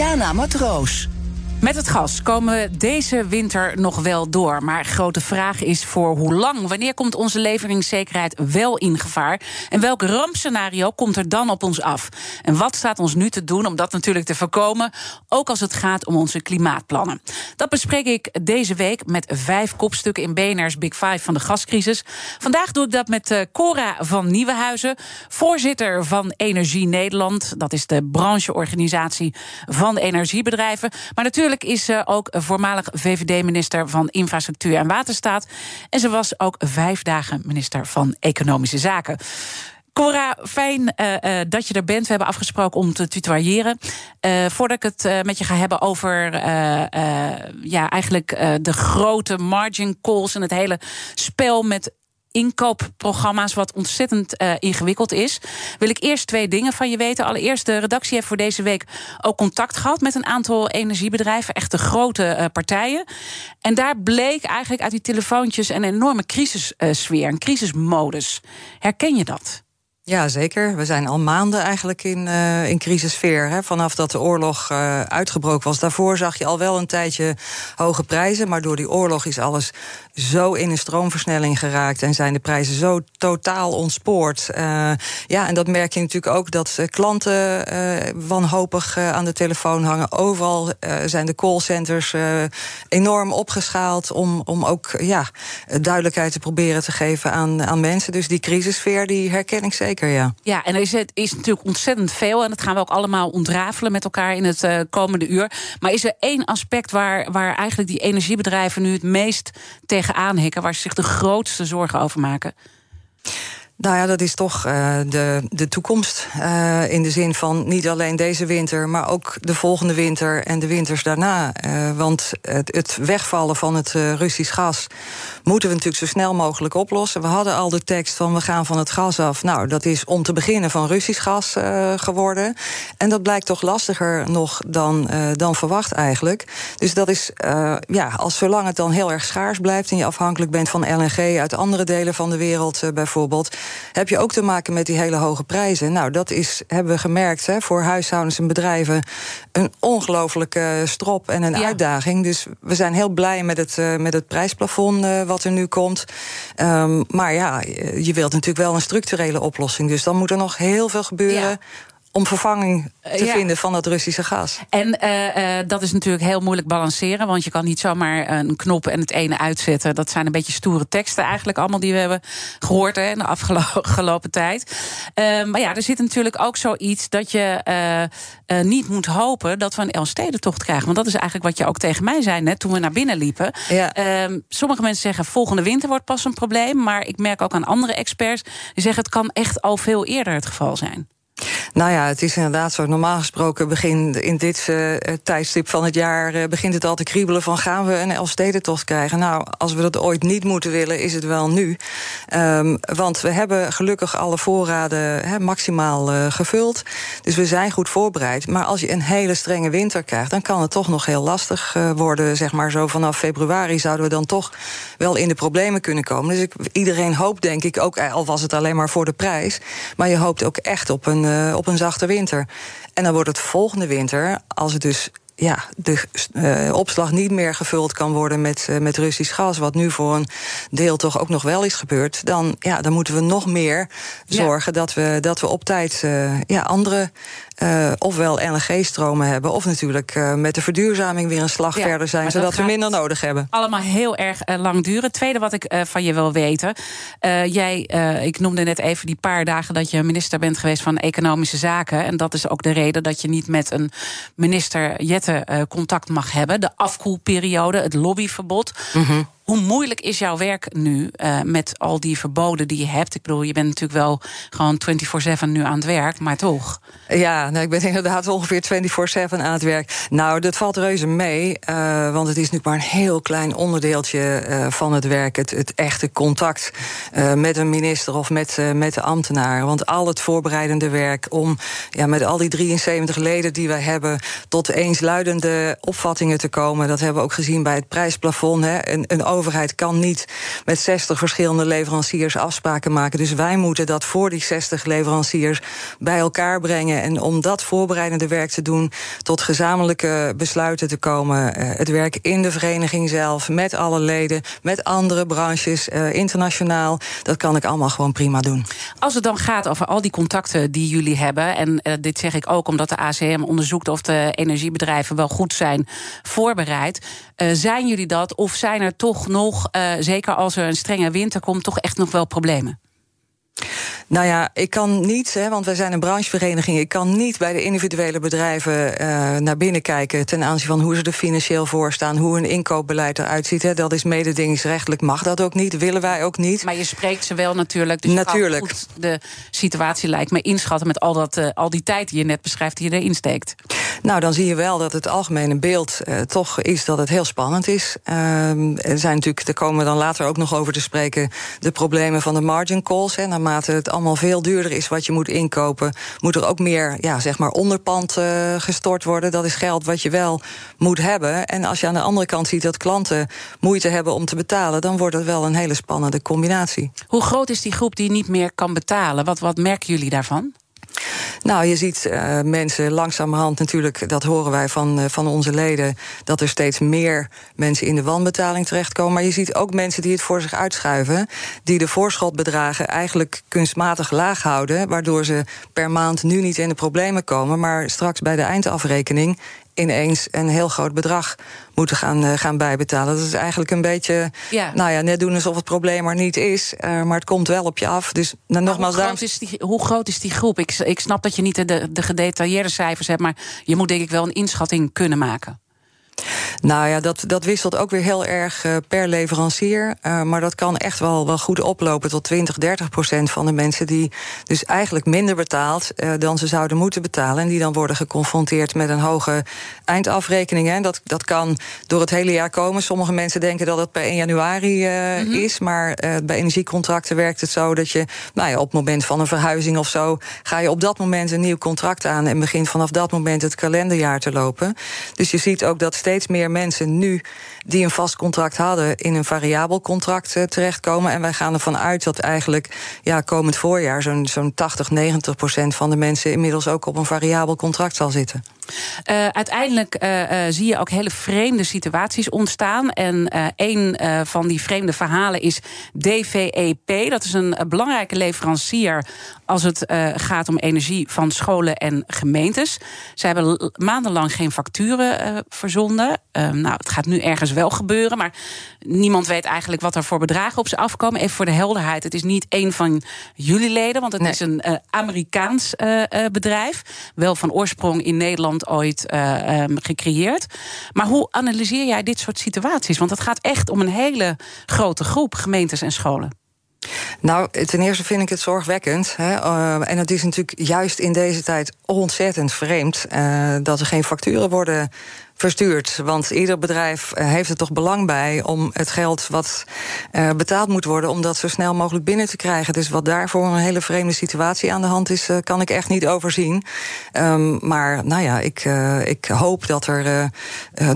Diana Matroos. Met het gas komen we deze winter nog wel door. Maar grote vraag is voor hoe lang? Wanneer komt onze leveringszekerheid wel in gevaar? En welk rampscenario komt er dan op ons af? En wat staat ons nu te doen om dat natuurlijk te voorkomen? Ook als het gaat om onze klimaatplannen. Dat bespreek ik deze week met vijf kopstukken in BNR's Big Five van de gascrisis. Vandaag doe ik dat met eh, Cora van Nieuwenhuizen, voorzitter van Energie Nederland. Dat is de brancheorganisatie van energiebedrijven. Maar natuurlijk is ze ook voormalig VVD-minister van Infrastructuur en Waterstaat. En ze was ook vijf dagen minister van Economische Zaken. Cora, fijn uh, uh, dat je er bent. We hebben afgesproken om te tutoyeren. Uh, voordat ik het met je ga hebben over ja, eigenlijk de grote margin calls en het hele spel met inkoopprogramma's, wat ontzettend uh, ingewikkeld is. Wil ik eerst twee dingen van je weten. Allereerst, de redactie heeft voor deze week ook contact gehad met een aantal energiebedrijven, echte grote uh, partijen. En daar bleek eigenlijk uit die telefoontjes een enorme crisissfeer, een crisismodus. Herken je dat? Ja, zeker. We zijn al maanden eigenlijk in, uh, in crisissfeer. Hè. Vanaf dat de oorlog uitgebroken was. Daarvoor zag je al wel een tijdje hoge prijzen. Maar door die oorlog is alles zo in een stroomversnelling geraakt. En zijn de prijzen zo totaal ontspoord. Uh, ja, en dat merk je natuurlijk ook dat klanten wanhopig aan de telefoon hangen. Overal zijn de callcenters enorm opgeschaald. Om, om ook ja, duidelijkheid te proberen te geven aan, aan mensen. Dus die crisissfeer die herken ik zeker ja. Ja, en er is, is natuurlijk ontzettend veel. En dat gaan we ook allemaal ontrafelen met elkaar in het uh, komende uur. Maar is er één aspect waar, waar eigenlijk die energiebedrijven nu het meest tegenaan hikken, waar ze zich de grootste zorgen over maken? Nou ja, dat is toch uh, de, de toekomst. Uh, in de zin van niet alleen deze winter, maar ook de volgende winter en de winters daarna. Uh, want het, het, wegvallen van het Russisch gas moeten we natuurlijk zo snel mogelijk oplossen. We hadden al de tekst van we gaan van het gas af. Nou, dat is om te beginnen van Russisch gas geworden. En dat blijkt toch lastiger nog dan, dan verwacht eigenlijk. Dus dat is, ja, als zolang het dan heel erg schaars blijft en je afhankelijk bent van LNG uit andere delen van de wereld bijvoorbeeld heb je ook te maken met die hele hoge prijzen. Nou, dat is, hebben we gemerkt, hè, voor huishoudens en bedrijven een ongelofelijke strop en een uitdaging. Dus we zijn heel blij met het, uh, met het prijsplafond uh, wat er nu komt. Um, maar ja, je wilt natuurlijk wel een structurele oplossing. Dus dan moet er nog heel veel gebeuren. Ja om vervanging te ja. vinden van dat Russische gas. En uh, uh, dat is natuurlijk heel moeilijk balanceren, want je kan niet zomaar een knop en het ene uitzetten. Dat zijn een beetje stoere teksten eigenlijk allemaal die we hebben gehoord hè, in de afgelopen tijd. Uh, maar ja, er zit natuurlijk ook zoiets dat je niet moet hopen dat we een Elfstedentocht krijgen. Want dat is eigenlijk wat je ook tegen mij zei net toen we naar binnen liepen. Ja. Ehm, sommige mensen zeggen volgende winter wordt pas een probleem, maar ik merk ook aan andere experts die zeggen het kan echt al veel eerder het geval zijn. Nou ja, het is inderdaad zo. Normaal gesproken begin in dit uh, tijdstip van het jaar uh, begint het al te kriebelen van gaan we een Elfstedentocht krijgen. Nou, als we dat ooit niet moeten willen, is het wel nu. Um, want we hebben gelukkig alle voorraden maximaal uh, gevuld. Dus we zijn goed voorbereid. Maar als je een hele strenge winter krijgt, dan kan het toch nog heel lastig worden. Zeg maar zo vanaf februari zouden we dan toch wel in de problemen kunnen komen. Dus iedereen hoopt, denk ik, ook al was het alleen maar voor de prijs. Maar je hoopt ook echt op een uh, op een zachte winter. En dan wordt het volgende winter, als het dus ja, de uh, opslag niet meer gevuld kan worden met, uh, met Russisch gas, wat nu voor een deel toch ook nog wel is gebeurd, dan, ja, dan moeten we nog meer zorgen ja. dat, we, dat we op tijd uh, ja, andere uh, ofwel LNG-stromen hebben, of natuurlijk uh, met de verduurzaming weer een slag ja, verder zijn, zodat we minder nodig hebben. Allemaal heel erg uh, lang duren. Het tweede wat ik van je wil weten. jij, ik noemde net even die paar dagen dat je minister bent geweest van Economische Zaken. En dat is ook de reden dat je niet met een minister Jette contact mag hebben. De afkoelperiode, het lobbyverbod. Mm -hmm. Hoe moeilijk is jouw werk nu uh, met al die verboden die je hebt? Ik bedoel, je bent natuurlijk wel gewoon 24-7 nu aan het werk, maar toch. Ja, nou, ik ben inderdaad ongeveer 24-7 aan het werk. Nou, dat valt reuze mee, uh, want het is nu maar een heel klein onderdeeltje uh, van het werk. Het, het echte contact met een minister of met, met de ambtenaren. Want al het voorbereidende werk om ja, met al die 73 leden die wij hebben tot eensluidende opvattingen te komen. Dat hebben we ook gezien bij het prijsplafond. Hè. Een, een overheid kan niet met 60 verschillende leveranciers afspraken maken. Dus wij moeten dat voor die 60 leveranciers bij elkaar brengen. En om dat voorbereidende werk te doen, tot gezamenlijke besluiten te komen. Uh, het werk in de vereniging zelf, met alle leden, met andere branches, uh, internationaal. Dat kan ik allemaal gewoon prima doen. Als het dan gaat over al die contacten die jullie hebben, en uh, dit zeg ik ook omdat de ACM onderzoekt of de energiebedrijven wel goed zijn voorbereid. zijn jullie dat of zijn er toch nog, zeker als er een strenge winter komt, toch echt nog wel problemen? Nou ja, ik kan niet, hè, want wij zijn een branchevereniging. Ik kan niet bij de individuele bedrijven uh, naar binnen kijken ten aanzien van hoe ze er financieel voor staan, hoe hun inkoopbeleid eruit ziet. Hè. Dat is mededingingsrechtelijk, mag dat ook niet, willen wij ook niet. Maar je spreekt ze wel natuurlijk. Dus natuurlijk. Goed de situatie lijkt me inschatten met al, dat, uh, al die tijd die je net beschrijft, die je erin steekt. Nou, dan zie je wel dat het algemene beeld uh, toch is dat het heel spannend is. Ehm, er zijn natuurlijk, daar komen we dan later ook nog over te spreken, de problemen van de margin calls. Hè, naarmate het allemaal veel duurder is wat je moet inkopen, moet er ook meer ja, zeg maar onderpand uh, gestort worden. Dat is geld wat je wel moet hebben. En als je aan de andere kant ziet dat klanten moeite hebben om te betalen, dan wordt het wel een hele spannende combinatie. Hoe groot is die groep die niet meer kan betalen? Wat, wat merken jullie daarvan? Nou, je ziet uh, mensen langzamerhand natuurlijk, dat horen wij van, uh, van onze leden, dat er steeds meer mensen in de wanbetaling terechtkomen. Maar je ziet ook mensen die het voor zich uitschuiven, die de voorschotbedragen eigenlijk kunstmatig laag houden, waardoor ze per maand nu niet in de problemen komen, maar straks bij de eindafrekening ineens een heel groot bedrag moeten gaan, uh, gaan bijbetalen. Dat is eigenlijk een beetje, ja. nou ja, net doen alsof het probleem er niet is. Uh, maar het komt wel op je af. Dus nou, nogmaals, hoe, groot is die, hoe groot is die groep? Ik, ik snap dat je niet de, de gedetailleerde cijfers hebt, maar je moet denk ik wel een inschatting kunnen maken. Nou ja, dat, dat wisselt ook weer heel erg uh, per leverancier. Uh, maar dat kan echt wel, wel goed oplopen tot 20, 30 procent van de mensen die dus eigenlijk minder betaalt uh, dan ze zouden moeten betalen. En die dan worden geconfronteerd met een hoge eindafrekening. Hè. Dat, dat kan door het hele jaar komen. Sommige mensen denken dat het per 1 januari mm -hmm. is. Maar bij energiecontracten werkt het zo dat je nou ja, op het moment van een verhuizing of zo, ga je op dat moment een nieuw contract aan en begint vanaf dat moment het kalenderjaar te lopen. Dus je ziet ook dat steeds meer mensen nu die een vast contract hadden in een variabel contract uh, terechtkomen. En wij gaan ervan uit dat eigenlijk ja, komend voorjaar zo'n zo'n 80, 90 procent van de mensen inmiddels ook op een variabel contract zal zitten. Uh, uiteindelijk uh, zie je ook hele vreemde situaties ontstaan. En een van die vreemde verhalen is DVEP. Dat is een belangrijke leverancier als het gaat om energie van scholen en gemeentes. Ze hebben maandenlang geen facturen verzonden. nou, het gaat nu ergens wel gebeuren, maar niemand weet eigenlijk wat er voor bedragen op ze afkomen. Even voor de helderheid: het is niet één van jullie leden, want het nee. is een Amerikaans bedrijf. Wel van oorsprong in Nederland ooit um, gecreëerd. Maar hoe analyseer jij dit soort situaties? Want het gaat echt om een hele grote groep gemeentes en scholen. Nou, ten eerste vind ik het zorgwekkend. Hè. Uh, en het is natuurlijk juist in deze tijd ontzettend vreemd uh, dat er geen facturen worden verstuurd. Want ieder bedrijf eh, heeft er toch belang bij om het geld wat uh, betaald moet worden, om dat zo snel mogelijk binnen te krijgen. Dus wat daarvoor een hele vreemde situatie aan de hand is, uh, kan ik echt niet overzien. Um, maar nou ja, ik, ik hoop dat er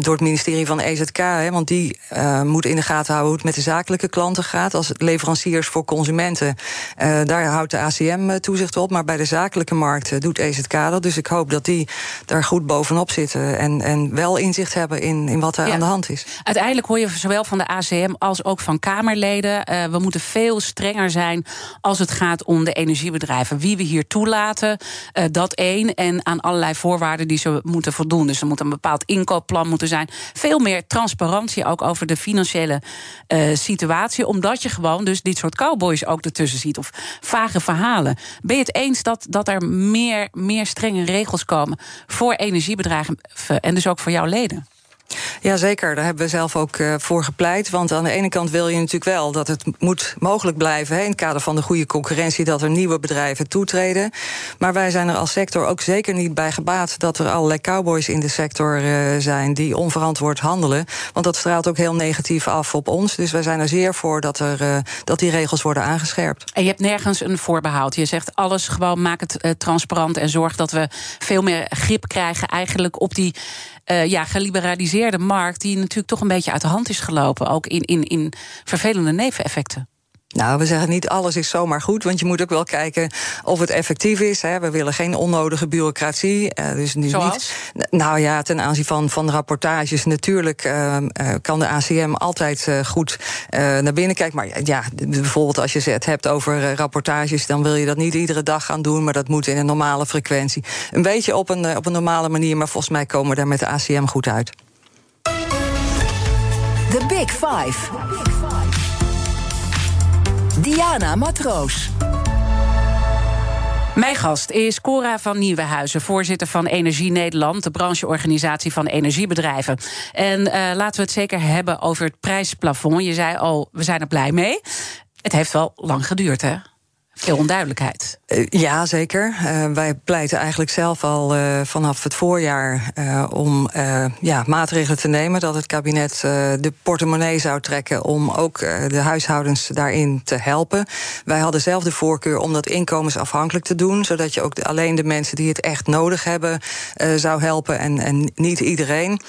door het ministerie van EZK, hè, want die moet in de gaten houden hoe het met de zakelijke klanten gaat. Als leveranciers voor consumenten, daar houdt de ACM toezicht op. Maar bij de zakelijke markt doet EZK dat. Dus ik hoop dat die daar goed bovenop zitten en, en wel inzicht hebben in, in wat er ja. aan de hand is. Uiteindelijk hoor je zowel van de ACM als ook van Kamerleden. Uh, we moeten veel strenger zijn als het gaat om de energiebedrijven. Wie we hier toelaten, uh, dat één. En aan allerlei voorwaarden die ze moeten voldoen. Dus er moet een bepaald inkoopplan moeten zijn. Veel meer transparantie ook over de financiële uh, situatie. Omdat je gewoon dus dit soort cowboys ook ertussen ziet. Of vage verhalen. Ben je het eens dat, dat er meer, meer strenge regels komen voor energiebedrijven en dus ook voor jou leden? Jazeker, daar hebben we zelf ook uh, voor gepleit. Want aan de ene kant wil je natuurlijk wel dat het moet mogelijk blijven... Hè, in het kader van de goede concurrentie... dat er nieuwe bedrijven toetreden. Maar wij zijn er als sector ook zeker niet bij gebaat... dat er allerlei cowboys in de sector uh, zijn die onverantwoord handelen. Want dat straalt ook heel negatief af op ons. Dus wij zijn er zeer voor dat, er, uh, dat die regels worden aangescherpt. En je hebt nergens een voorbehoud. Je zegt alles gewoon maak het transparant... en zorg dat we veel meer grip krijgen eigenlijk op die uh, ja, geliberaliseerde markt, die natuurlijk toch een beetje uit de hand is gelopen. Ook in, in, in vervelende neveneffecten. Nou, we zeggen niet alles is zomaar goed, want je moet ook wel kijken of het effectief is. Hè. We willen geen onnodige bureaucratie. Uh, dus nu Zoals? Niet, nou ja, ten aanzien van, van rapportages. Natuurlijk uh, kan de ACM altijd uh, goed naar binnen kijken. Maar ja, bijvoorbeeld als je het hebt over rapportages, dan wil je dat niet iedere dag gaan doen, maar dat moet in een normale frequentie. Een beetje op een, op een normale manier, maar volgens mij komen we daar met de ACM goed uit. The Big Five. Diana Matroos. Mijn gast is Cora van Nieuwenhuizen, voorzitter van Energie Nederland, de brancheorganisatie van energiebedrijven. En uh, laten we het zeker hebben over het prijsplafond. Je zei al, we zijn er blij mee. Het heeft wel lang geduurd, hè? Veel onduidelijkheid. Uh, ja, zeker. Uh, wij pleiten eigenlijk zelf al uh, vanaf het voorjaar om ja, maatregelen te nemen. Dat het kabinet de portemonnee zou trekken om ook de huishoudens daarin te helpen. Wij hadden zelf de voorkeur om dat inkomensafhankelijk te doen. Zodat je ook alleen de mensen die het echt nodig hebben zou helpen en, en niet iedereen.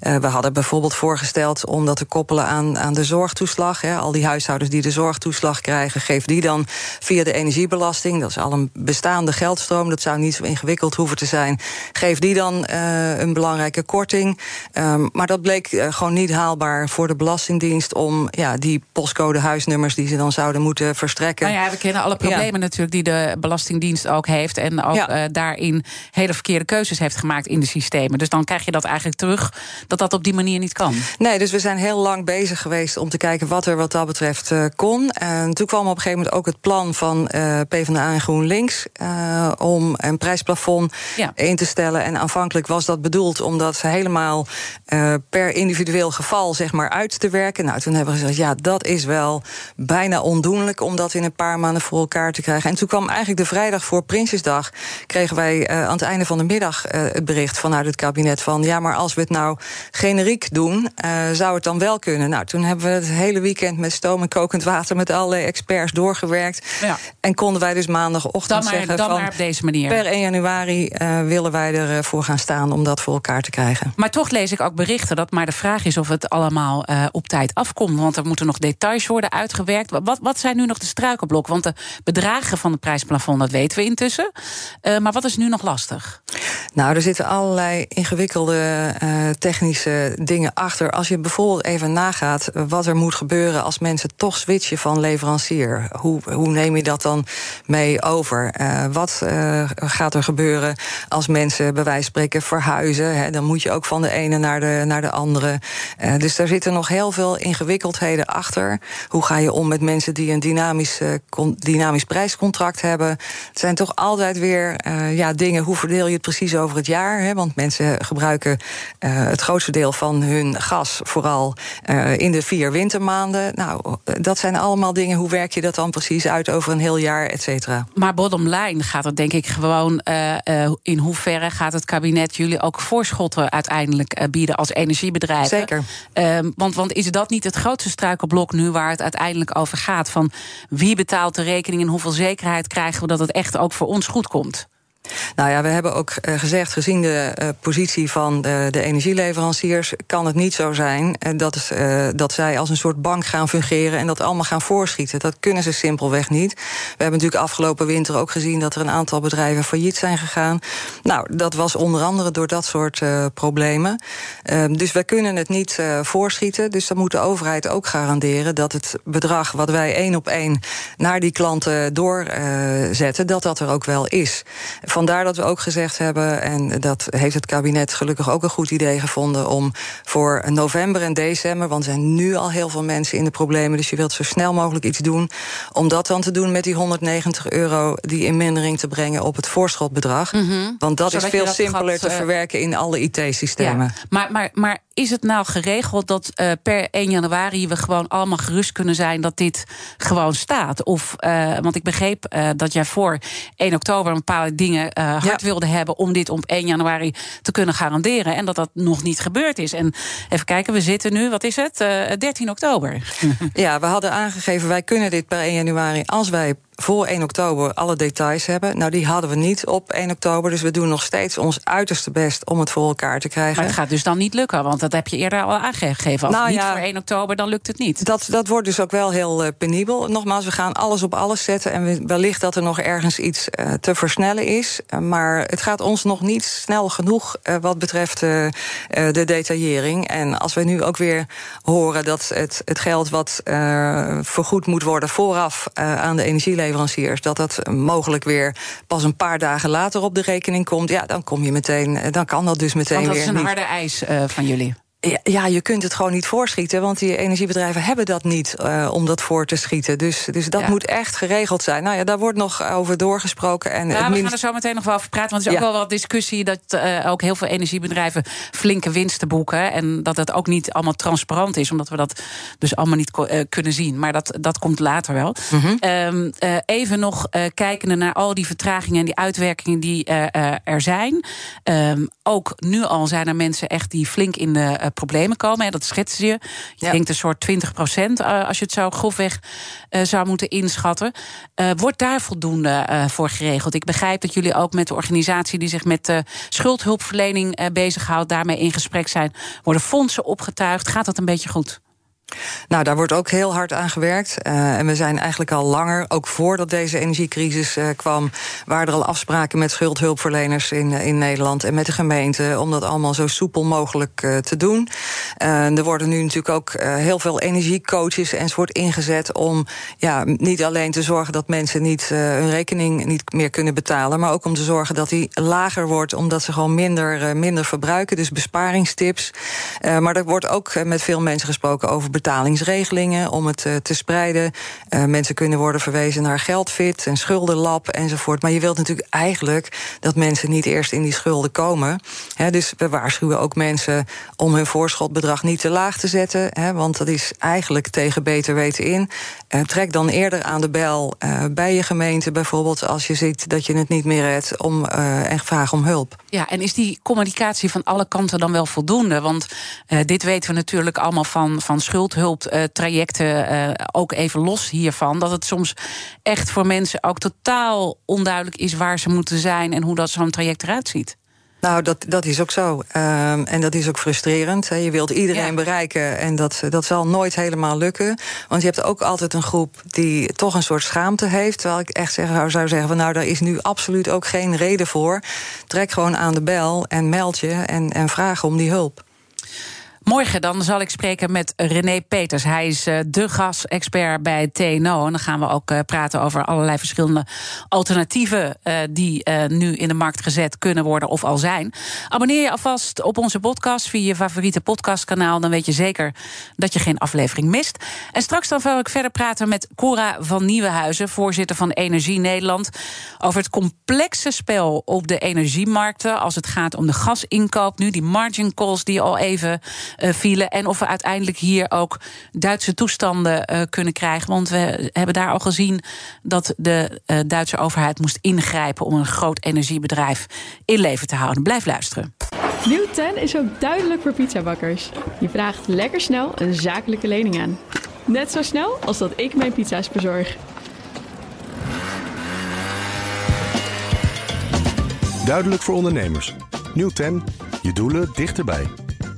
we hadden bijvoorbeeld voorgesteld om dat te koppelen aan, aan de zorgtoeslag. Hè. Al die huishoudens die de zorgtoeslag krijgen, geef die dan via de energiebelasting. Dat is al een bestaande geldstroom. Dat zou niet zo ingewikkeld hoeven te zijn. Geef die dan uh, een belangrijke korting. Um, maar dat bleek uh, gewoon niet haalbaar voor de Belastingdienst om ja, die postcode huisnummers die ze dan zouden moeten verstrekken. Nou ja, we kennen alle problemen ja. natuurlijk die de Belastingdienst ook heeft. En ook ja. uh, daarin hele verkeerde keuzes heeft gemaakt in de systemen. Dus dan krijg je dat eigenlijk terug dat dat op die manier niet kan. Nee, dus we zijn heel lang bezig geweest om te kijken wat er wat dat betreft kon. En toen kwam op een gegeven moment ook het plan van PvdA en GroenLinks uh, om een prijsplafond ja. in te stellen. En aanvankelijk was dat bedoeld om dat helemaal uh, per individueel geval zeg maar, uit te werken. Nou, toen hebben we gezegd, ja, dat is wel bijna ondoenlijk om dat in een paar maanden voor elkaar te krijgen. En toen kwam eigenlijk de vrijdag voor Prinsjesdag, kregen wij aan het einde van de middag het bericht vanuit het kabinet van ja, maar als we het nou generiek doen, zou het dan wel kunnen. Nou, toen hebben we het hele weekend met stoom en kokend water met allerlei experts doorgewerkt. Ja. En konden wij dus dan maar, zeggen dan van... maar op deze manier. Per 1 januari uh, willen wij ervoor gaan staan om dat voor elkaar te krijgen. Maar toch lees ik ook berichten dat maar de vraag is of het allemaal uh, op tijd afkomt. Want er moeten nog details worden uitgewerkt. Wat, wat zijn nu nog de struikelblokken? Want de bedragen van het prijsplafond, dat weten we intussen. Uh, maar wat is nu nog lastig? Nou, er zitten allerlei ingewikkelde technische dingen achter. Als je bijvoorbeeld even nagaat wat er moet gebeuren... als mensen toch switchen van leverancier. Hoe, hoe neem je dat dan mee over? Uh, wat uh, gaat er gebeuren als mensen bij wijze spreken verhuizen? Hè? Dan moet je ook van de ene naar de, naar de andere. Uh, dus daar zitten nog heel veel ingewikkeldheden achter. Hoe ga je om met mensen die een dynamisch, dynamisch prijscontract hebben? Het zijn toch altijd weer ja, dingen. Hoe verdeel je het precies over het jaar? Hè? Want mensen gebruiken het grootste deel van hun gas vooral in de vier wintermaanden. Nou, dat zijn allemaal dingen. Hoe werk je dat dan precies uit over een heel jaar, et cetera. Maar bottom line gaat het denk ik gewoon... Uh, uh, in hoeverre gaat het kabinet jullie ook voorschotten uiteindelijk uh, bieden als energiebedrijf? Zeker. want, want is dat niet het grootste struikelblok nu waar het uiteindelijk over gaat? Van wie betaalt de rekening en hoeveel zekerheid krijgen we dat het echt ook voor ons goed komt? Nou ja, we hebben ook uh, gezegd, gezien de uh, positie van de, de, energieleveranciers, kan het niet zo zijn uh, dat, dat zij als een soort bank gaan fungeren en dat allemaal gaan voorschieten. Dat kunnen ze simpelweg niet. We hebben natuurlijk afgelopen winter ook gezien dat er een aantal bedrijven failliet zijn gegaan. Nou, dat was onder andere door dat soort problemen. Ehm, dus wij kunnen het niet voorschieten. Dus dan moet de overheid ook garanderen dat het bedrag wat wij één op één naar die klanten doorzetten, dat dat er ook wel is. Vandaar dat we ook gezegd hebben, en dat heeft het kabinet gelukkig ook een goed idee gevonden, om voor november en december, want er zijn nu al heel veel mensen in de problemen, dus je wilt zo snel mogelijk iets doen, om dat dan te doen met die 190 euro, die in mindering te brengen op het voorschotbedrag. Mm -hmm. Want dat Zodat is veel dat simpeler gaat, te uh, verwerken in alle IT-systemen. Ja. Maar, maar, maar is het nou geregeld dat uh, per 1 januari we gewoon allemaal gerust kunnen zijn dat dit gewoon staat? Of, uh, want ik begreep uh, dat jij voor 1 oktober een paar dingen hard ja. wilde hebben om dit op 1 januari te kunnen garanderen. En dat dat nog niet gebeurd is. En even kijken, we zitten nu, wat is het? 13 oktober. Ja, we hadden aangegeven, wij kunnen dit per 1 januari als wij voor 1 oktober alle details hebben. Nou, die hadden we niet op 1 oktober. Dus we doen nog steeds ons uiterste best om het voor elkaar te krijgen. Maar het gaat dus dan niet lukken, want dat heb je eerder al aangegeven. Als nou, niet ja, voor 1 oktober, dan lukt het niet. Dat, dat wordt dus ook wel heel uh, penibel. Nogmaals, we gaan alles op alles zetten. En wellicht dat er nog ergens iets uh, te versnellen is. Uh, maar het gaat ons nog niet snel genoeg wat betreft de detaillering. En als we nu ook weer horen dat het, het geld wat vergoed moet worden vooraf aan de energielevering leveranciers, dat dat mogelijk weer pas een paar dagen later op de rekening komt, ja, dan kom je meteen, dan kan dat dus meteen weer. Want dat is een harde eis uh, van jullie. Ja, je kunt het gewoon niet voorschieten, want die energiebedrijven hebben dat niet uh, om dat voor te schieten. Dus, dus dat ja. moet echt geregeld zijn. Nou ja, daar wordt nog over doorgesproken. En ja, we gaan er zo meteen nog wel over praten, want er is ja. ook wel wat discussie dat uh, ook heel veel energiebedrijven flinke winsten boeken. En dat het ook niet allemaal transparant is, omdat we dat dus allemaal niet uh, kunnen zien. Maar dat, dat komt later wel. Mm -hmm. um, even nog kijkende naar al die vertragingen en die uitwerkingen die er zijn. Um, ook nu al zijn er mensen echt die flink in de problemen komen. Hè, dat schetsen je. Je ja. denkt een soort 20 procent, uh, als je het zo grofweg uh, zou moeten inschatten. Wordt daar voldoende voor geregeld? Ik begrijp dat jullie ook met de organisatie die zich met schuldhulpverlening bezighoudt, daarmee in gesprek zijn. Worden fondsen opgetuigd? Gaat dat een beetje goed? Nou, daar wordt ook heel hard aan gewerkt. Uh, en we zijn eigenlijk al langer, ook voordat deze energiecrisis uh, kwam, waren er al afspraken met schuldhulpverleners in, uh, in Nederland en met de gemeente om dat allemaal zo soepel mogelijk te doen. er worden nu natuurlijk ook heel veel energiecoaches enzovoort ingezet om ja, niet alleen te zorgen dat mensen niet hun rekening niet meer kunnen betalen, maar ook om te zorgen dat die lager wordt, omdat ze gewoon minder, minder verbruiken. Dus besparingstips. maar er wordt ook met veel mensen gesproken over betalingsregelingen om het uh, te spreiden. Uh, mensen kunnen worden verwezen naar geldfit en schuldenlab enzovoort. Maar je wilt natuurlijk eigenlijk dat mensen niet eerst in die schulden komen. Dus we waarschuwen ook mensen om hun voorschotbedrag niet te laag te zetten. Want dat is eigenlijk tegen beter weten in. Uh, trek dan eerder aan de bel bij je gemeente bijvoorbeeld als je ziet dat je het niet meer redt om, en vraag om hulp. Ja, en is die communicatie van alle kanten dan wel voldoende? Want dit weten we natuurlijk allemaal van, van schuld schuldhulptrajecten uh, ook even los hiervan. Dat het soms echt voor mensen ook totaal onduidelijk is waar ze moeten zijn en hoe dat zo'n traject eruit ziet. Nou, dat, dat is ook zo. Um, en dat is ook frustrerend. Je wilt iedereen ja. bereiken en dat, dat zal nooit helemaal lukken. Want je hebt ook altijd een groep die toch een soort schaamte heeft. Terwijl ik echt zeg, zou zeggen: van nou, daar is nu absoluut ook geen reden voor. Trek gewoon aan de bel en meld je en, en vraag om die hulp. Morgen dan zal ik spreken met René Peters. Hij is uh, de gasexpert bij TNO. En dan gaan we ook uh, praten over allerlei verschillende alternatieven... Uh, die nu in de markt gezet kunnen worden of al zijn. Abonneer je alvast op onze podcast via je favoriete podcastkanaal. Dan weet je zeker dat je geen aflevering mist. En straks dan wil ik verder praten met Cora van Nieuwenhuizen... voorzitter van Energie Nederland... over het complexe spel op de energiemarkten... als het gaat om de gasinkoop nu, die margin calls die al even vielen. En of we uiteindelijk hier ook Duitse toestanden uh, kunnen krijgen. Want we hebben daar al gezien dat de uh, Duitse overheid moest ingrijpen om een groot energiebedrijf in leven te houden. Blijf luisteren. Nieuw 10 is ook duidelijk voor pizzabakkers. Je vraagt lekker snel een zakelijke lening aan. Net zo snel als dat ik mijn pizza's bezorg. Duidelijk voor ondernemers. Nieuw 10. Je doelen dichterbij.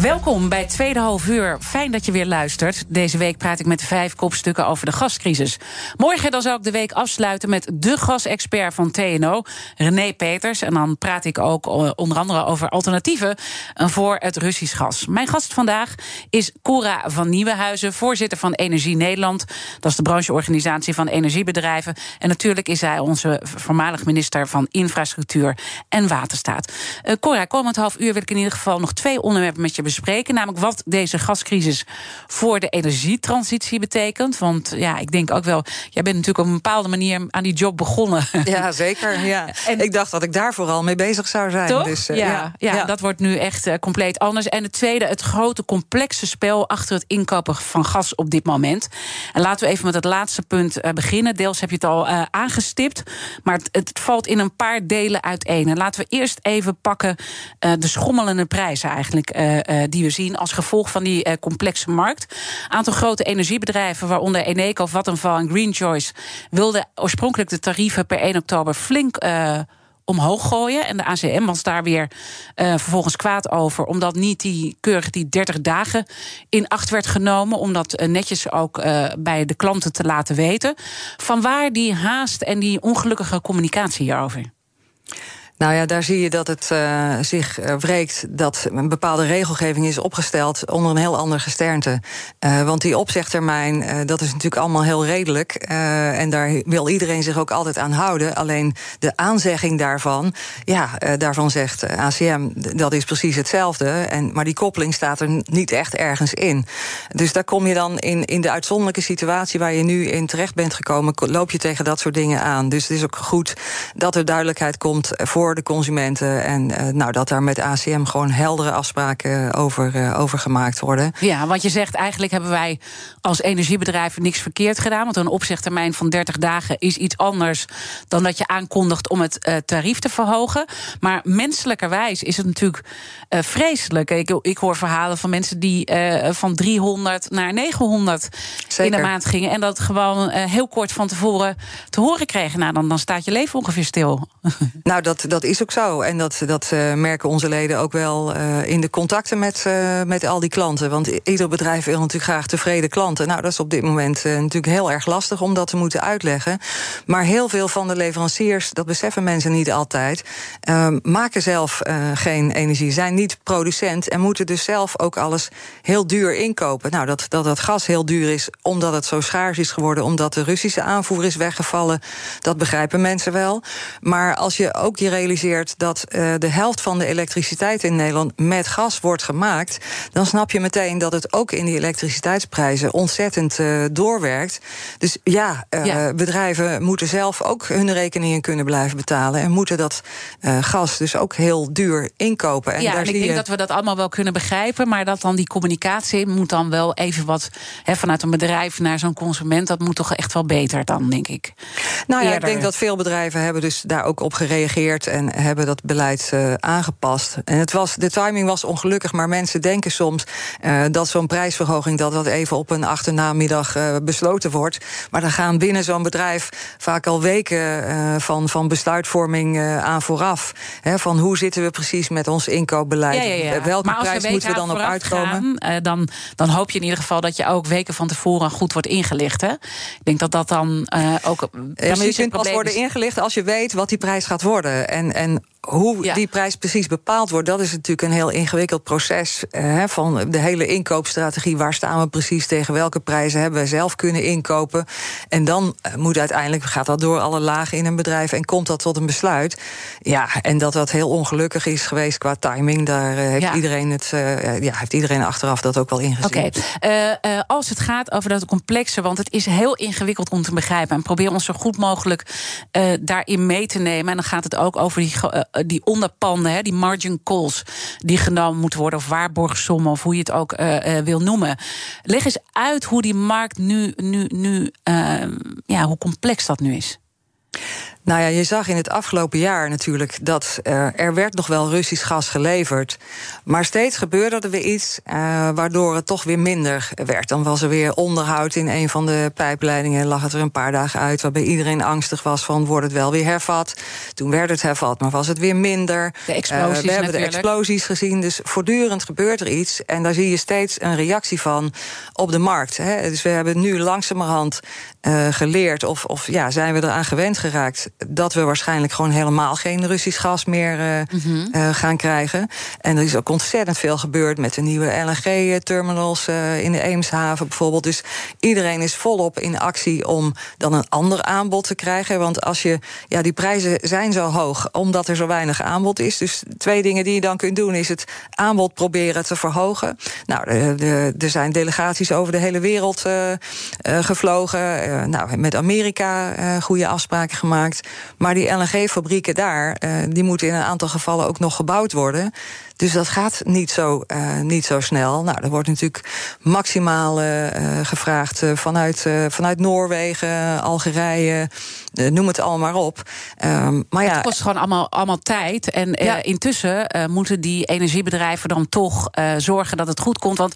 Welkom bij Tweede Half Uur. Fijn dat je weer luistert. Deze week praat ik met vijf kopstukken over de gascrisis. Morgen dan zal ik de week afsluiten met de gasexpert van TNO, René Peters. En dan praat ik ook eh, onder andere over alternatieven eh, voor het Russisch gas. Mijn gast vandaag is Cora van Nieuwenhuizen, voorzitter van Energie Nederland. Dat is de brancheorganisatie van energiebedrijven. En natuurlijk is hij onze voormalig minister van Infrastructuur en Waterstaat. Uh, Cora, komend half uur wil ik in ieder geval nog twee onderwerpen met je bespreken. Namelijk wat deze gascrisis voor de energietransitie betekent. Want ja, ik denk ook wel, jij bent natuurlijk op een bepaalde manier aan die job begonnen. Ja, zeker. Ja. En ik dacht dat ik daar vooral mee bezig zou zijn. Toch? Dus, uh, ja, ja, ja, dat wordt nu echt uh, compleet anders. En het tweede, het grote complexe spel achter het inkopen van gas op dit moment. En laten we even met het laatste punt uh, beginnen. Deels heb je het al aangestipt, maar het, het, valt in een paar delen uiteen. En laten we eerst even pakken de schommelende prijzen eigenlijk die we zien als gevolg van die uh, complexe markt. Aantal grote energiebedrijven, waaronder Eneco, Vattenfall en Green Choice, wilden oorspronkelijk de tarieven per 1 oktober flink. Uh, omhoog gooien. En de ACM was daar weer vervolgens kwaad over. Omdat niet die keurig die 30 dagen in acht werd genomen. Om dat netjes ook bij de klanten te laten weten. Vanwaar die haast en die ongelukkige communicatie hierover? Nou ja, daar zie je dat het uh, zich wreekt dat een bepaalde regelgeving is opgesteld onder een heel ander gesternte. Uh, want die opzegtermijn, dat is natuurlijk allemaal heel redelijk. en daar wil iedereen zich ook altijd aan houden. Alleen de aanzegging daarvan, ja, daarvan zegt ACM, dat is precies hetzelfde. En, maar die koppeling staat er niet echt ergens in. Dus daar kom je dan in, in de uitzonderlijke situatie waar je nu in terecht bent gekomen, loop je tegen dat soort dingen aan. Dus het is ook goed dat er duidelijkheid komt voor voor de consumenten. En uh, nou, dat daar met ACM gewoon heldere afspraken over, uh, over gemaakt worden. Ja, want je zegt eigenlijk hebben wij als energiebedrijven niks verkeerd gedaan. Want een opzegtermijn van 30 dagen is iets anders dan dat je aankondigt om het uh, tarief te verhogen. Maar menselijkerwijs is het natuurlijk vreselijk. Ik, ik hoor verhalen van mensen die van 300 naar 900 Zeker. in de maand gingen. En dat gewoon heel kort van tevoren te horen kregen. Nou, dan, dan staat je leven ongeveer stil. Nou, dat, dat is ook zo. En dat, dat uh, merken onze leden ook wel uh, in de contacten met, uh, met al die klanten. Want ieder bedrijf wil natuurlijk graag tevreden klanten. Nou, dat is op dit moment natuurlijk heel erg lastig om dat te moeten uitleggen. Maar heel veel van de leveranciers, dat beseffen mensen niet altijd, maken zelf geen energie, zijn niet producent en moeten dus zelf ook alles heel duur inkopen. Nou, dat, dat dat gas heel duur is omdat het zo schaars is geworden, omdat de Russische aanvoer is weggevallen, dat begrijpen mensen wel. Maar als je ook je realiseert dat uh, de helft van de elektriciteit in Nederland met gas wordt gemaakt, dan snap je meteen dat het ook in die elektriciteitsprijzen ontzettend uh, doorwerkt. Dus ja, uh, ja, bedrijven moeten zelf ook hun rekeningen kunnen blijven betalen en moeten dat gas dus ook heel duur inkopen. En ja, daar en ik denk je... dat we dat allemaal wel kunnen begrijpen, maar dat dan die communicatie moet dan wel even wat he, vanuit een bedrijf naar zo'n consument, dat moet toch echt wel beter dan, denk ik. Nou ja, Eerder. ik denk dat veel bedrijven hebben dus daar ook op gereageerd en hebben dat beleid uh, aangepast. En het was, de timing was ongelukkig, maar mensen denken soms uh, dat zo'n prijsverhoging dat dat even op een achternamiddag uh, besloten wordt. Maar dan gaan binnen zo'n bedrijf vaak al weken van, van besluitvorming aan vooraf. He, van hoe zitten we precies met ons inkoopbeleid? Ja, ja, ja. Welke maar prijs we moeten we dan op uitkomen? Gaan, dan, dan hoop je in ieder geval dat je ook weken van tevoren goed wordt ingelicht. Hè? Ik denk dat dat dan ook. Ja, maar je kunt pas worden ingelicht als je weet wat die prijs gaat worden. En, en hoe ja. die prijs precies bepaald wordt, dat is natuurlijk een heel ingewikkeld proces. Eh, van de hele inkoopstrategie. Waar staan we precies tegen welke prijzen hebben we zelf kunnen inkopen? En dan uh, moet uiteindelijk gaat dat door alle lagen in een bedrijf en komt dat tot een besluit. Ja, en dat dat heel ongelukkig is geweest qua timing, daar uh, heeft, ja. iedereen het, ja, heeft iedereen achteraf dat ook wel ingezien. Oké, okay. als het gaat over dat complexe, want het is heel ingewikkeld om te begrijpen. En probeer ons zo goed mogelijk daarin mee te nemen. En dan gaat het ook over die die onderpanden, hè, die margin calls, die genomen moeten worden, of waarborgsommen, of hoe je het ook uh, uh, wil noemen. Leg eens uit hoe die markt nu, nu, nu uh, ja, hoe complex dat nu is. Nou ja, je zag in het afgelopen jaar natuurlijk dat uh, er werd nog wel Russisch gas geleverd. Maar steeds gebeurde er weer iets uh, waardoor het toch weer minder werd. Dan was er weer onderhoud in een van de pijpleidingen. Lag het er een paar dagen uit, waarbij iedereen angstig was van wordt het wel weer hervat. Toen werd het hervat, maar was het weer minder. De explosies uh, we hebben natuurlijk. de explosies gezien, dus voortdurend gebeurt er iets. En daar zie je steeds een reactie van op de markt. Hè. Dus we hebben nu langzamerhand geleerd, of, of ja, zijn we eraan gewend geraakt dat we waarschijnlijk gewoon helemaal geen Russisch gas meer uh, mm -hmm. gaan krijgen. En er is ook ontzettend veel gebeurd met de nieuwe LNG-terminals uh, in de Eemshaven bijvoorbeeld. Dus iedereen is volop in actie om dan een ander aanbod te krijgen. Want als je, ja, die prijzen zijn zo hoog omdat er zo weinig aanbod is. Dus twee dingen die je dan kunt doen is het aanbod proberen te verhogen. Nou, er zijn delegaties over de hele wereld gevlogen. nou, met Amerika goede afspraken gemaakt. Maar die LNG-fabrieken daar, uh, die moeten in een aantal gevallen ook nog gebouwd worden. Dus dat gaat niet zo, uh, niet zo snel. Nou, er wordt natuurlijk maximaal uh, gevraagd vanuit, vanuit Noorwegen, Algerije, noem het allemaal maar op. Um, maar ja, het kost gewoon allemaal, allemaal tijd. En ja. intussen moeten die energiebedrijven dan toch zorgen dat het goed komt. Want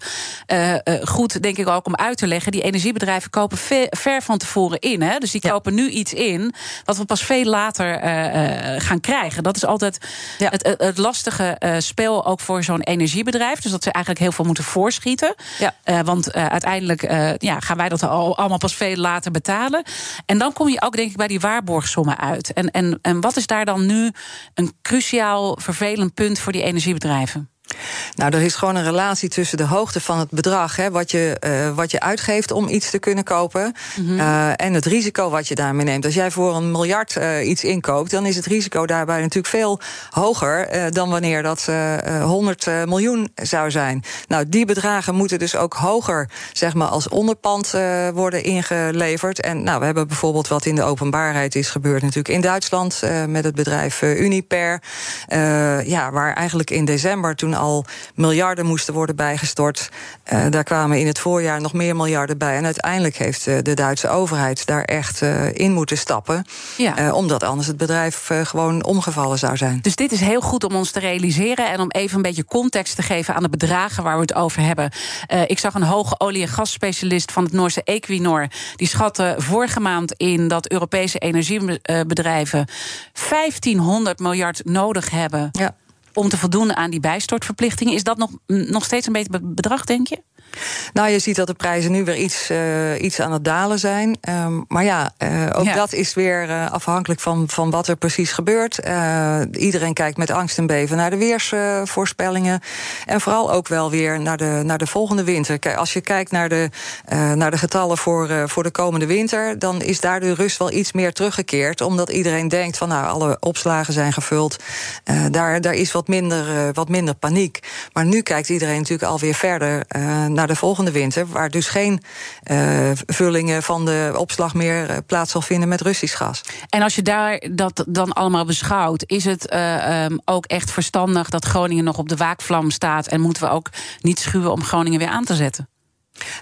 goed, denk ik ook om uit te leggen, die energiebedrijven kopen ver, ver van tevoren in. Hè? Dus die ja. kopen nu iets in wat we pas veel later gaan krijgen. Dat is altijd ja. het, het, lastige spel ook voor zo'n energiebedrijf. Dus dat ze eigenlijk heel veel moeten voorschieten. Ja. Uh, want uh, uiteindelijk uh, ja, gaan wij dat al, allemaal pas veel later betalen. En dan kom je ook, denk ik, bij die waarborgsommen uit. En, en, en wat is daar dan nu een cruciaal vervelend punt voor die energiebedrijven? Nou, er is gewoon een relatie tussen de hoogte van het bedrag, hè, wat, je, uh, wat je uitgeeft om iets te kunnen kopen, mm -hmm. uh, en het risico wat je daarmee neemt. Als jij voor een miljard uh, iets inkoopt, dan is het risico daarbij natuurlijk veel hoger dan wanneer dat 100 miljoen zou zijn. Nou, die bedragen moeten dus ook hoger, zeg maar, als onderpand worden ingeleverd. En nou, we hebben bijvoorbeeld wat in de openbaarheid is gebeurd, natuurlijk in Duitsland met het bedrijf Uniper, ja, waar eigenlijk in december toen al miljarden moesten worden bijgestort. Uh, daar kwamen in het voorjaar nog meer miljarden bij. En uiteindelijk heeft uh, de Duitse overheid daar echt uh, in moeten stappen. Ja. omdat anders het bedrijf gewoon omgevallen zou zijn. Dus dit is heel goed om ons te realiseren. En om even een beetje context te geven aan de bedragen waar we het over hebben. ik zag een hoge olie- en gasspecialist van het Noorse Equinor. Die schatte vorige maand in dat Europese energiebedrijven 1500 miljard nodig hebben. Ja om te voldoen aan die bijstortverplichtingen. Is dat nog, nog steeds een beetje bedrag, denk je? Nou, je ziet dat de prijzen nu weer iets, uh, iets aan het dalen zijn. Um, maar ja, uh, ook ja. dat is weer uh, afhankelijk van, van wat er precies gebeurt. iedereen kijkt met angst en beven naar de weersvoorspellingen. en vooral ook wel weer naar de, naar de volgende winter. Kijk, als je kijkt naar de, naar de getallen voor, voor de komende winter... dan is daar de rust wel iets meer teruggekeerd. Omdat iedereen denkt van nou, alle opslagen zijn gevuld. daar, daar is wat minder, wat minder paniek. Maar nu kijkt iedereen natuurlijk alweer verder naar de volgende winter, waar dus geen uh, vullingen van de opslag meer uh, plaats zal vinden met Russisch gas. En als je daar dat dan allemaal beschouwt, is het uh, um, ook echt verstandig dat Groningen nog op de waakvlam staat en moeten we ook niet schuwen om Groningen weer aan te zetten?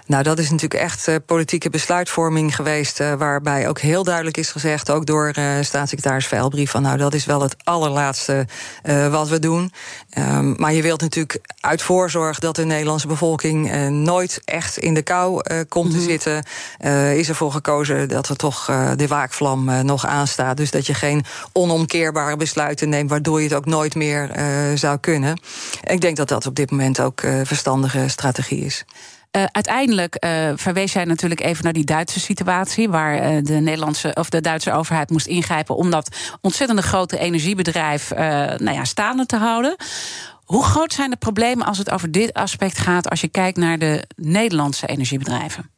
Nou, dat is natuurlijk echt uh, politieke besluitvorming geweest. Uh, waarbij ook heel duidelijk is gezegd, ook door uh, staatssecretaris Veilbrief, van nou, dat is wel het allerlaatste wat we doen. Um, maar je wilt natuurlijk uit voorzorg dat de Nederlandse bevolking nooit echt in de kou komt mm -hmm. te zitten. is ervoor gekozen dat er toch de waakvlam nog aanstaat. Dus dat je geen onomkeerbare besluiten neemt, waardoor je het ook nooit meer zou kunnen. Ik denk dat dat op dit moment ook verstandige strategie is. Uh, uiteindelijk uh, verwees jij natuurlijk even naar die Duitse situatie, waar uh, de Nederlandse of de Duitse overheid moest ingrijpen om dat ontzettende grote energiebedrijf nou ja, staande te houden. Hoe groot zijn de problemen als het over dit aspect gaat als je kijkt naar de Nederlandse energiebedrijven?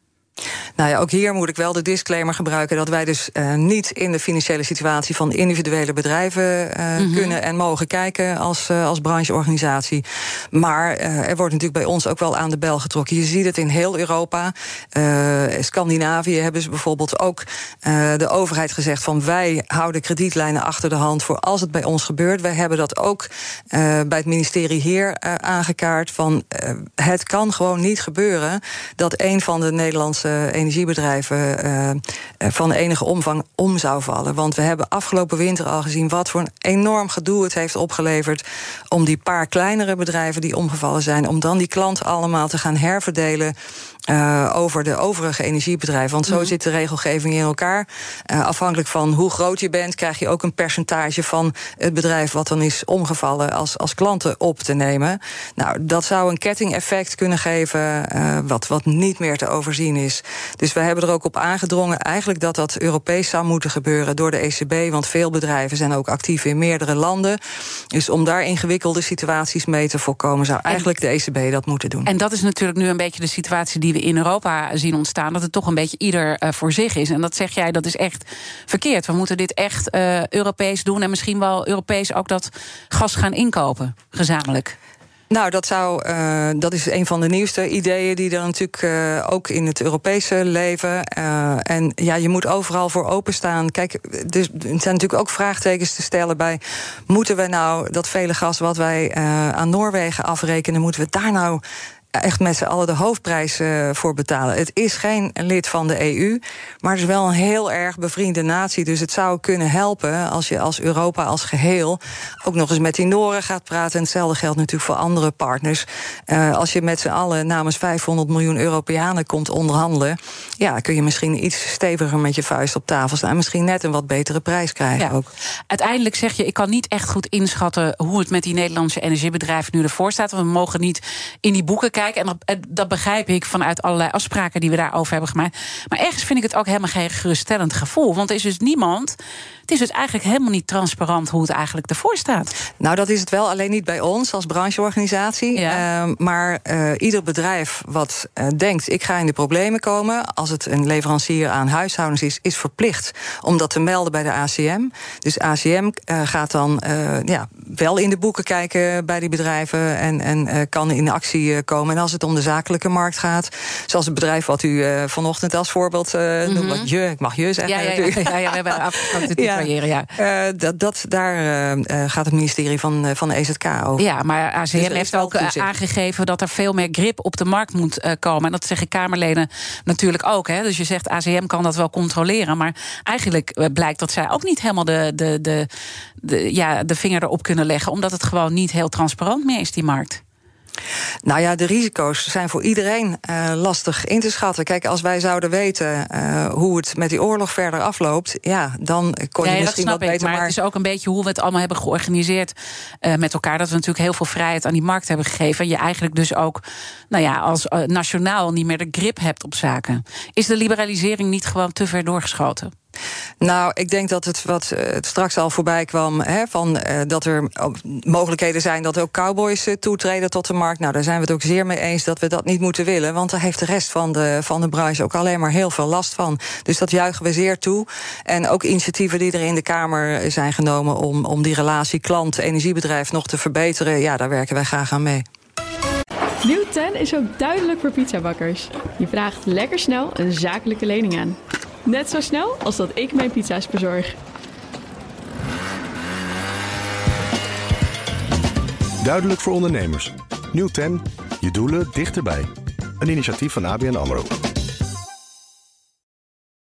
Nou ja, ook hier moet ik wel de disclaimer gebruiken dat wij dus uh, niet in de financiële situatie van individuele bedrijven uh, mm -hmm. kunnen en mogen kijken als, uh, als brancheorganisatie. Maar er wordt natuurlijk bij ons ook wel aan de bel getrokken. Je ziet het in heel Europa. Scandinavië hebben ze bijvoorbeeld ook de overheid gezegd van wij houden kredietlijnen achter de hand voor als het bij ons gebeurt. Wij hebben dat ook bij het ministerie hier aangekaart van het kan gewoon niet gebeuren dat een van de Nederlandse energiebedrijven uh, van enige omvang om zou vallen. Want we hebben afgelopen winter al gezien wat voor een enorm gedoe het heeft opgeleverd om die paar kleinere bedrijven die omgevallen zijn, om dan die klanten allemaal te gaan herverdelen uh, over de overige energiebedrijven. Want zo mm zit de regelgeving in elkaar. Uh, afhankelijk van hoe groot je bent, krijg je ook een percentage van het bedrijf wat dan is omgevallen als, als klanten op te nemen. Nou, dat zou een kettingeffect kunnen geven, uh, wat, wat niet meer te overzien is. Dus we hebben er ook op aangedrongen eigenlijk dat dat Europees zou moeten gebeuren door de ECB. Want veel bedrijven zijn ook actief in meerdere landen. Dus om daar ingewikkelde situaties mee te voorkomen, zou eigenlijk de ECB dat moeten doen. En dat is natuurlijk nu een beetje de situatie die we in Europa zien ontstaan. Dat het toch een beetje ieder uh, voor zich is. En dat zeg jij, dat is echt verkeerd. We moeten dit echt uh, Europees doen. En misschien wel Europees ook dat gas gaan inkopen, gezamenlijk. Nou, dat, zou, uh, dat is een van de nieuwste ideeën die er natuurlijk ook in het Europese leven. En ja, je moet overal voor openstaan. Kijk, er zijn natuurlijk ook vraagtekens te stellen bij: moeten we nou dat vele gas wat wij aan Noorwegen afrekenen, moeten we daar nou echt met z'n allen de hoofdprijs uh, voor betalen. Het is geen lid van de EU, maar het is wel een heel erg bevriende natie. Dus het zou kunnen helpen als je als Europa als geheel ook nog eens met die Noren gaat praten. En hetzelfde geldt natuurlijk voor andere partners. Uh, als je met z'n allen namens 500 miljoen Europeanen komt onderhandelen, ja, kun je misschien iets steviger met je vuist op tafel staan. En misschien net een wat betere prijs krijgen ja. ook. Uiteindelijk zeg je, ik kan niet echt goed inschatten hoe het met die Nederlandse energiebedrijven nu ervoor staat. Want we mogen niet in die boeken kijken en dat, dat, begrijp ik vanuit allerlei afspraken die we daarover hebben gemaakt. Maar ergens vind ik het ook helemaal geen geruststellend gevoel. Want er is dus niemand het is dus eigenlijk helemaal niet transparant hoe het eigenlijk ervoor staat. Nou, dat is het wel alleen niet bij ons als brancheorganisatie. Ja. Uh, maar uh, ieder bedrijf wat uh, denkt, ik ga in de problemen komen, als het een leverancier aan huishoudens is, is verplicht om dat te melden bij de ACM. Dus ACM gaat dan ja, wel in de boeken kijken bij die bedrijven en, en kan in actie komen. En als het om de zakelijke markt gaat, zoals het bedrijf wat u vanochtend als voorbeeld mm -hmm. noemt, wat je, ik mag je zeggen. Ja, ja, ja, ja, ja we hebben afgesproken. Ja, ja. Uh, dat, dat, daar uh, gaat het ministerie van, van de EZK over. Ja, maar ACM dus heeft ook aangegeven dat er veel meer grip op de markt moet komen. En dat zeggen Kamerleden natuurlijk ook. Hè. Dus je zegt ACM kan dat wel controleren. Maar eigenlijk blijkt dat zij ook niet helemaal de, de, de, de, ja, de vinger erop kunnen leggen. Omdat het gewoon niet heel transparant meer is, die markt. Nou ja, de risico's zijn voor iedereen uh, lastig in te schatten. Kijk, als wij zouden weten uh, hoe het met die oorlog verder afloopt, ja, dan kon je misschien wat beter. Maar, maar, het is ook een beetje hoe we het allemaal hebben georganiseerd uh, met elkaar. Dat we natuurlijk heel veel vrijheid aan die markt hebben gegeven. Je eigenlijk dus ook, nou ja, als nationaal niet meer de grip hebt op zaken. Is de liberalisering niet gewoon te ver doorgeschoten? Nou, ik denk dat het wat uh, straks al voorbij kwam... Hè, van, uh, dat er mogelijkheden zijn dat ook cowboys uh, toetreden tot de markt. Nou, daar zijn we het ook zeer mee eens dat we dat niet moeten willen. Want daar heeft de rest van de, van de branche ook alleen maar heel veel last van. Dus dat juichen we zeer toe. En ook initiatieven die er in de Kamer zijn genomen... om, om die relatie klant-energiebedrijf nog te verbeteren... ja, daar werken wij graag aan mee. Nieuw 10 is ook duidelijk voor pizzabakkers. Je vraagt lekker snel een zakelijke lening aan. Net zo snel als dat ik mijn pizza's bezorg. Duidelijk voor ondernemers. Nieuw 10. Je doelen dichterbij. Een initiatief van ABN AMRO.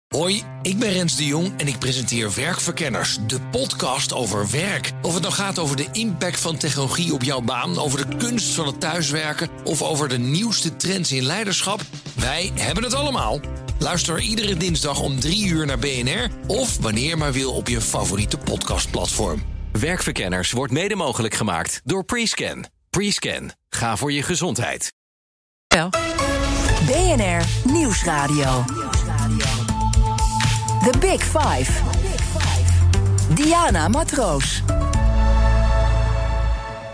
Hoi, ik ben Rens de Jong en ik presenteer Werkverkenners, de podcast over werk. Of het nou gaat over de impact van technologie op jouw baan, over de kunst van het thuiswerken of over de nieuwste trends in leiderschap, wij hebben het allemaal. Luister iedere dinsdag om 3 uur naar BNR of wanneer maar wil op je favoriete podcastplatform. Werkverkenners wordt mede mogelijk gemaakt door Prescan. Prescan. Ga voor je gezondheid. BNR Nieuwsradio. The Big Five. Diana Matroos.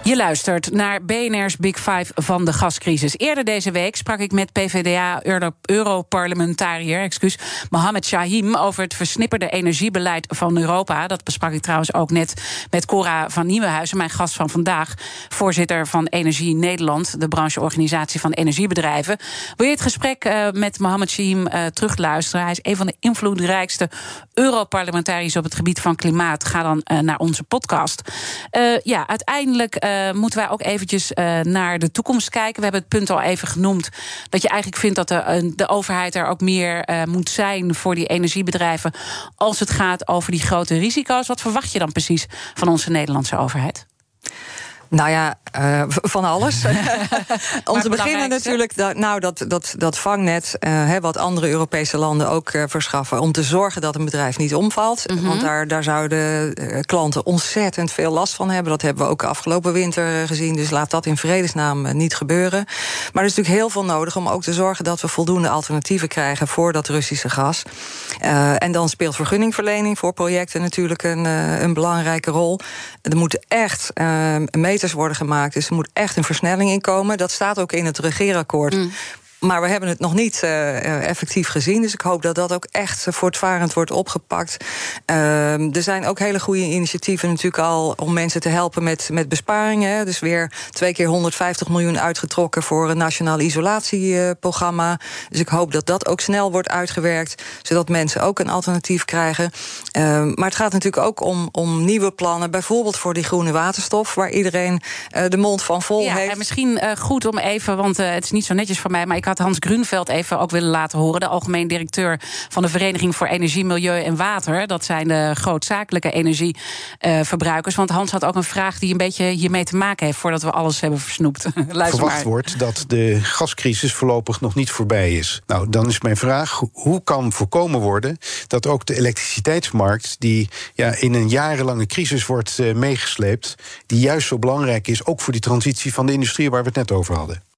Je luistert naar BNR's Big Five van de gascrisis. Eerder deze week sprak ik met PvdA-Europarlementariër excuus, Mohamed Shahim over het versnipperde energiebeleid van Europa. Dat besprak ik trouwens ook net met Cora van Nieuwenhuizen, mijn gast van vandaag, voorzitter van Energie Nederland, de brancheorganisatie van energiebedrijven. Wil je het gesprek uh, met Mohamed Shahim uh, terugluisteren? Hij is een van de invloedrijkste Europarlementariërs op het gebied van klimaat. Ga dan uh, naar onze podcast. ja, uiteindelijk uh, moeten wij ook eventjes uh, naar de toekomst kijken. We hebben het punt al even genoemd. Dat je eigenlijk vindt dat de, de overheid er ook meer moet zijn voor die energiebedrijven. Als het gaat over die grote risico's. Wat verwacht je dan precies van onze Nederlandse overheid? Nou ja, uh, van alles. Om te beginnen natuurlijk dat, nou, dat, dat, dat vangnet, uh, wat andere Europese landen ook uh, verschaffen. Om te zorgen dat een bedrijf niet omvalt. Mm -hmm. Want daar, daar zouden klanten ontzettend veel last van hebben. Dat hebben we ook afgelopen winter gezien. Dus laat dat in vredesnaam niet gebeuren. Maar er is natuurlijk heel veel nodig om ook te zorgen dat we voldoende alternatieven krijgen voor dat Russische gas. en dan speelt vergunningverlening voor projecten natuurlijk een, een belangrijke rol. Er moeten echt meters worden gemaakt. Dus er moet echt een versnelling in komen. Dat staat ook in het regeerakkoord. Mm. Maar we hebben het nog niet uh, effectief gezien. Dus ik hoop dat dat ook echt voortvarend wordt opgepakt. Uh, er zijn ook hele goede initiatieven natuurlijk al om mensen te helpen met, met besparingen. Dus weer twee keer 150 miljoen uitgetrokken voor een nationaal isolatieprogramma. Dus ik hoop dat dat ook snel wordt uitgewerkt, zodat mensen ook een alternatief krijgen. Uh, maar het gaat natuurlijk ook om, om nieuwe plannen, bijvoorbeeld voor die groene waterstof, waar iedereen uh, de mond van vol ja, heeft. En misschien uh, goed om even, want uh, het is niet zo netjes van mij, maar ik had Hans Grunveld even ook willen laten horen. De algemeen directeur van de Vereniging voor Energie, Milieu en Water. Dat zijn de grootzakelijke energieverbruikers. Want Hans had ook een vraag die een beetje hiermee te maken heeft... voordat we alles hebben versnoept. Luister Verwacht maar. wordt dat de gascrisis voorlopig nog niet voorbij is. Nou, dan is mijn vraag, hoe kan voorkomen worden... dat ook de elektriciteitsmarkt, die ja, in een jarenlange crisis wordt uh, meegesleept... die juist zo belangrijk is, ook voor die transitie van de industrie... waar we het net over hadden.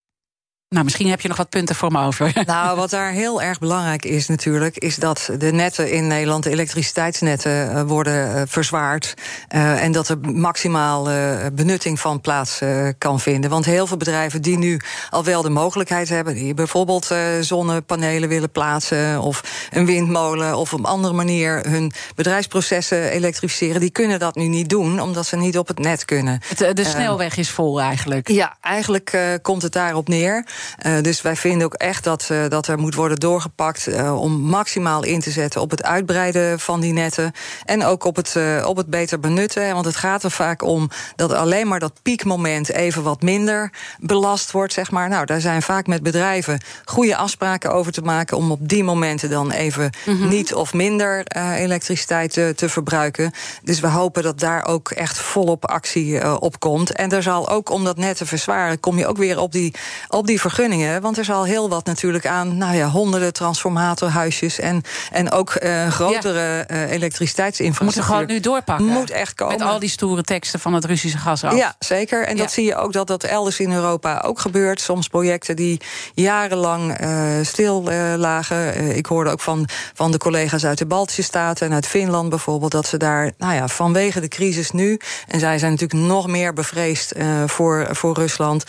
Nou, misschien heb je nog wat punten voor me over. Nou, wat daar heel erg belangrijk is natuurlijk... is dat de netten in Nederland, de elektriciteitsnetten... Uh, worden uh, verzwaard. Uh, en dat er maximaal benutting van plaats kan vinden. Want heel veel bedrijven die nu al wel de mogelijkheid hebben... die bijvoorbeeld zonnepanelen willen plaatsen... of een windmolen, of op een andere manier... hun bedrijfsprocessen elektrificeren... die kunnen dat nu niet doen, omdat ze niet op het net kunnen. Het, de snelweg is vol eigenlijk. Ja, eigenlijk komt het daarop neer... Uh, dus wij vinden ook echt dat, uh, dat er moet worden doorgepakt uh, om maximaal in te zetten op het uitbreiden van die netten. En ook op het, op het beter benutten. Want het gaat er vaak om dat alleen maar dat piekmoment even wat minder belast wordt. Zeg maar. Nou, daar zijn vaak met bedrijven goede afspraken over te maken om op die momenten dan even mm -hmm. niet of minder elektriciteit te, te, verbruiken. Dus we hopen dat daar ook echt volop actie op komt. En er zal ook om dat net te verzwaren, kom je ook weer op die, op die vergunningen. Want er is al heel wat natuurlijk aan nou ja, honderden transformatorhuisjes en, en ook uh, grotere ja. uh, elektriciteitsinfrastructuur. Moeten gewoon nu doorpakken. Moet echt komen. Met al die stoere teksten van het Russische gas af. Ja, zeker. En ja. dat zie je ook dat dat elders in Europa ook gebeurt. Soms projecten die jarenlang uh, stil lagen. ik hoorde ook van, van de collega's uit de Baltische Staten en uit Finland bijvoorbeeld... dat ze daar nou ja, vanwege de crisis nu... en zij zijn natuurlijk nog meer bevreesd voor, voor Rusland...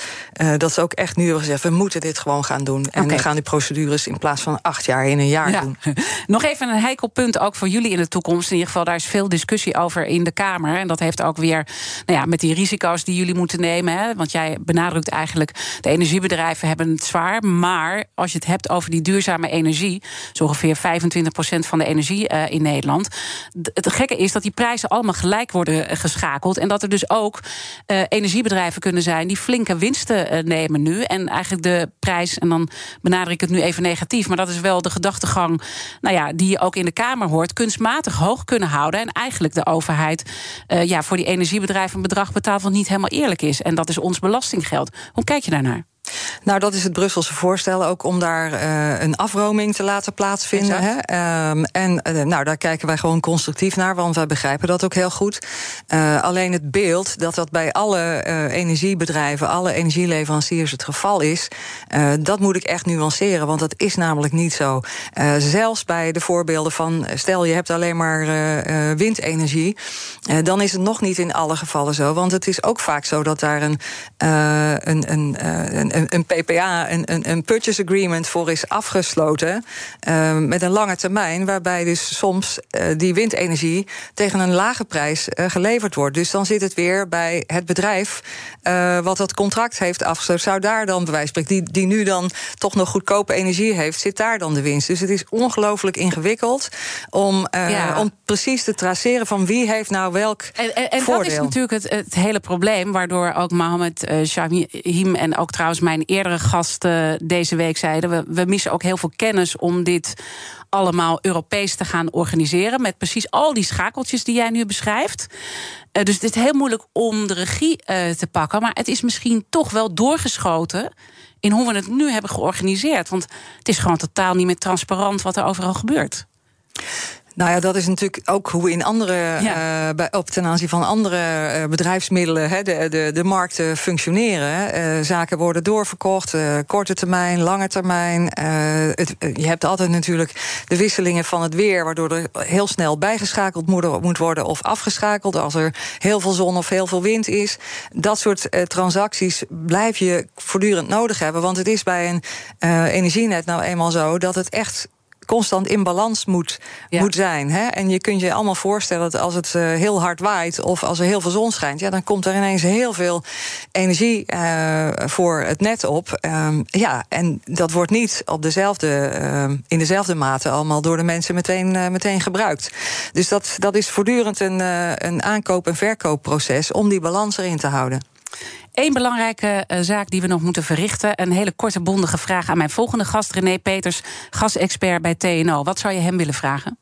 dat ze ook echt nu hebben gezegd we moeten dit gewoon gaan doen. En okay. we gaan die procedures in plaats van acht jaar in een jaar ja. doen. Nog even een heikel punt ook voor jullie in de toekomst. In ieder geval, daar is veel discussie over in de Kamer. En dat heeft ook weer nou ja, met die risico's die jullie moeten nemen. Hè, want jij benadrukt eigenlijk, de energiebedrijven hebben het zwaar. Maar als je het hebt over die duurzame energie, zo ongeveer 25% van de energie uh, in Nederland. Het gekke is dat die prijzen allemaal gelijk worden geschakeld. En dat er dus ook uh, energiebedrijven kunnen zijn die flinke winsten uh, nemen nu. En eigenlijk de prijs, en dan benader ik het nu even negatief, maar dat is wel de gedachtegang nou ja, die je ook in de Kamer hoort, kunstmatig hoog kunnen houden. En eigenlijk de overheid uh, ja, voor die energiebedrijven een bedrag betaalt wat niet helemaal eerlijk is. En dat is ons belastinggeld. Hoe kijk je daarnaar? Nou, dat is het Brusselse voorstel ook om daar uh, een afroming te laten plaatsvinden. Hè? Um, en uh, nou, daar kijken wij gewoon constructief naar, want wij begrijpen dat ook heel goed. Uh, alleen het beeld dat dat bij alle energiebedrijven, alle energieleveranciers het geval is, dat moet ik echt nuanceren, want dat is namelijk niet zo. zelfs bij de voorbeelden van, stel je hebt alleen maar windenergie, dan is het nog niet in alle gevallen zo, want het is ook vaak zo dat daar een, een, een, een een, een PPA, een, een, een purchase agreement voor is afgesloten. Uh, met een lange termijn, waarbij dus soms uh, die windenergie tegen een lage prijs uh, geleverd wordt. Dus dan zit het weer bij het bedrijf wat dat contract heeft afgesloten. Zou daar dan, bij die, die nu dan toch nog goedkope energie heeft, zit daar dan de winst. Dus het is ongelooflijk ingewikkeld om, ja. om precies te traceren van wie heeft nou welk. En, en, en dat is natuurlijk het, het hele probleem, waardoor ook Mohammed Shahim en ook trouwens mijn eerdere gasten deze week zeiden: we, we missen ook heel veel kennis om dit allemaal Europees te gaan organiseren. Met precies al die schakeltjes die jij nu beschrijft. Uh, dus het is heel moeilijk om de regie uh, te pakken. Maar het is misschien toch wel doorgeschoten in hoe we het nu hebben georganiseerd. Want het is gewoon totaal niet meer transparant wat er overal gebeurt. Nou ja, dat is natuurlijk ook hoe in andere, ja. uh, bij, op ten aanzien van andere uh, bedrijfsmiddelen, hè, de, de, de markten functioneren. Uh, zaken worden doorverkocht, korte termijn, lange termijn. Het, je hebt altijd natuurlijk de wisselingen van het weer, waardoor er heel snel bijgeschakeld moet, moet worden of afgeschakeld als er heel veel zon of heel veel wind is. Dat soort transacties blijf je voortdurend nodig hebben, want het is bij een energienet nou eenmaal zo dat het echt constant in balans moet, ja. moet zijn. Hè? En je kunt je allemaal voorstellen dat als het uh, heel hard waait of als er heel veel zon schijnt, ja, dan komt er ineens heel veel energie uh, voor het net op. Um, ja, en dat wordt niet op dezelfde, uh, in dezelfde mate allemaal door de mensen meteen, meteen gebruikt. Dus dat, dat is voortdurend een, een aankoop- en verkoopproces om die balans erin te houden. Eén belangrijke uh, zaak die we nog moeten verrichten. Een hele korte, bondige vraag aan mijn volgende gast, René Peters, gasexpert bij TNO. Wat zou je hem willen vragen?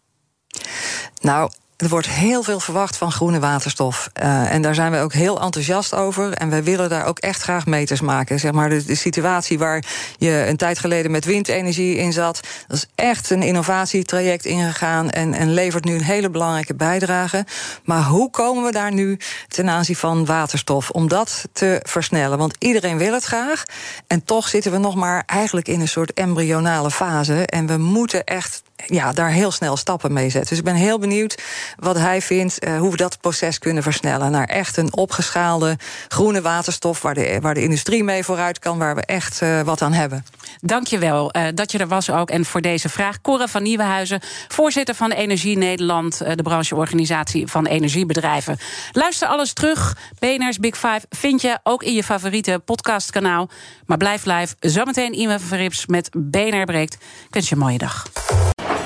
Nou, er wordt heel veel verwacht van groene waterstof. Uh, en daar zijn we ook heel enthousiast over. En wij willen daar ook echt graag meters maken. Zeg maar de, de, situatie waar je een tijd geleden met windenergie in zat. Dat is echt een innovatietraject ingegaan. En, en levert nu een hele belangrijke bijdrage. Maar hoe komen we daar nu ten aanzien van waterstof? Om dat te versnellen. Want iedereen wil het graag. En toch zitten we nog maar eigenlijk in een soort embryonale fase. En we moeten echt ja, daar heel snel stappen mee zetten. Dus ik ben heel benieuwd wat hij vindt, uh, hoe we dat proces kunnen versnellen naar echt een opgeschaalde groene waterstof waar de, waar de industrie mee vooruit kan, waar we echt uh, wat aan hebben. Dankjewel uh, dat je er was ook en voor deze vraag. Cora van Nieuwenhuizen, voorzitter van Energie Nederland, de brancheorganisatie van energiebedrijven. Luister alles terug. BNR's Big Five vind je ook in je favoriete podcastkanaal. Maar blijf live. Zometeen Ime Verrips met BNR Breekt. Ik wens je een mooie dag.